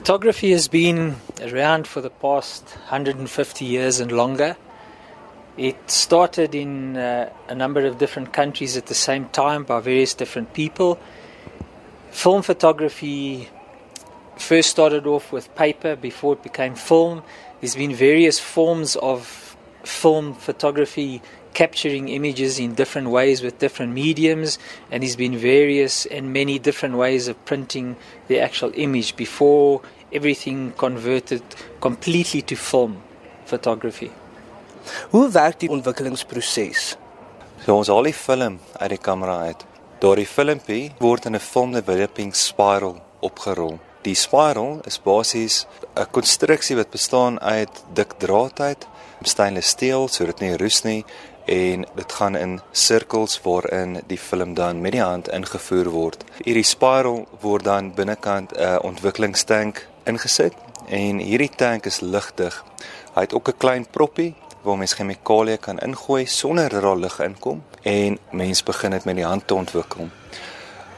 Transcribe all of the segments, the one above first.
Photography has been around for the past 150 years and longer. It started in uh, a number of different countries at the same time by various different people. Film photography first started off with paper before it became film. There's been various forms of film photography capturing images in different ways with different mediums, and there's been various and many different ways of printing the actual image before everything converted completely to film photography. Hoe werk die ontwikkelingsproses? So ons haal die film uit die kamera uit. Daardie filmpie word in 'n film developing spiral opgerol. Die spiral is basies 'n konstruksie wat bestaan uit dik draad uit, stainless steel sodat dit nie roes nie en dit gaan in sirkels waarin die film dan met die hand ingevoer word. Hierdie spiral word dan binnekant 'n ontwikkelingstank ingesit en hierdie tank is ligdig. Hy het ook 'n klein proppie waar mens chemikalieë kan ingooi sonder dat daar lug inkom en mens begin dit met die hand te ontwikkel.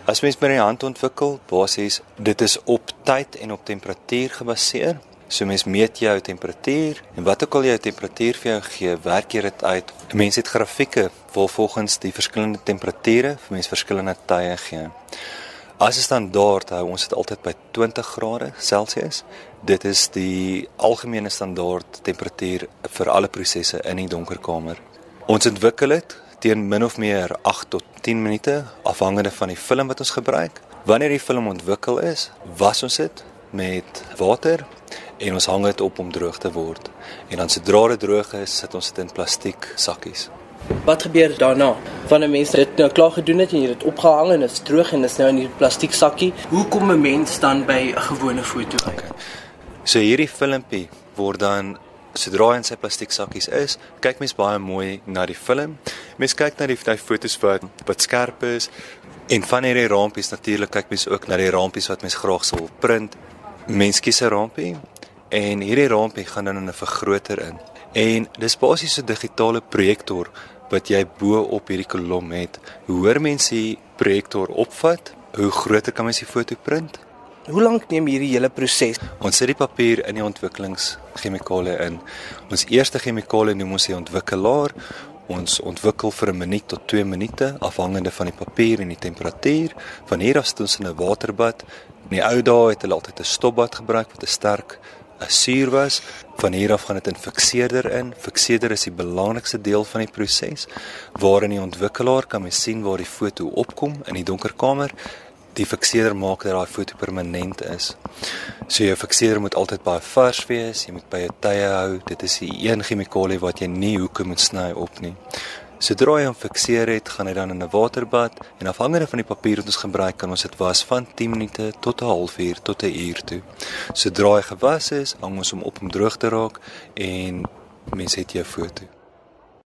As mens met die hand ontwikkel, basies dit is op tyd en op temperatuur gebaseer. So mens meet jou temperatuur en wat ook al jou temperatuur vir jou gee, werk jy dit uit. Mense het grafieke waar volgens die verskillende temperature vir mense verskillende tye gee. As 'n standaard hou ons dit altyd by 20 grade Celsius. Dit is die algemene standaard temperatuur vir alle prosesse in die donker kamer. Ons ontwikkel dit teen min of meer 8 tot 10 minute afhangende van die film wat ons gebruik. Wanneer die film ontwikkel is, was ons dit met water en ons hang dit op om droog te word. En dan sodra dit droog is, sit ons dit in plastiek sakkies. Wat gebeur daarna? Wanneer mense dit nou klaar gedoen het en jy dit opgehang en dit is droog en dit is nou in die plastiek sakkie, hoe kom 'n mens dan by 'n gewone foto uit? Okay. So hierdie filmpie word dan sodra hy in sy plastiek sakkies is, kyk mens baie mooi na die film. Mens kyk na die, die fotos wat wat skerp is en van hierdie rampies natuurlik kyk mens ook na die rampies wat mens graag sou print. Mens kies 'n rampie en hierdie rampie gaan dan in 'n vergroter in. En dis basies 'n digitale projektor wat jy bo op hierdie kolom het. Hoe hoor mense die projektor opvat? Hoe groter kan mens die foto print? Hoe lank neem hierdie hele proses? Ons sit die papier in die ontwikkelingschemikale in. Ons eerste chemikale noem ons die ontwikkelaar. Ons ontwikkel vir 'n minuut tot 2 minute afhangende van die papier en die temperatuur. Van hier af stoot ons in 'n waterbad. In die ou dae het hulle altyd 'n stopbad gebruik wat 'n sterk suur was. Van hier af gaan dit in fikseerder in. Fikseerder is die belangrikste deel van die proses waarin die ontwikkelaar kan mens sien waar die foto opkom in die donker kamer. Die fikseerder maak dat daai foto permanent is. So jou fikseerder moet altyd baie vars wees. Jy moet by 'n tye hou. Dit is die een chemikalie wat jy nie hoeke moet sny op nie. Sodra jy hom fikseer het, gaan hy dan in 'n waterbad en afhangende van die papier wat ons gebruik, kan ons dit was van 10 minute tot 'n halfuur tot 'n uur toe. Sodra hy gewas is, hang ons hom op om droog te raak en mens het jou foto.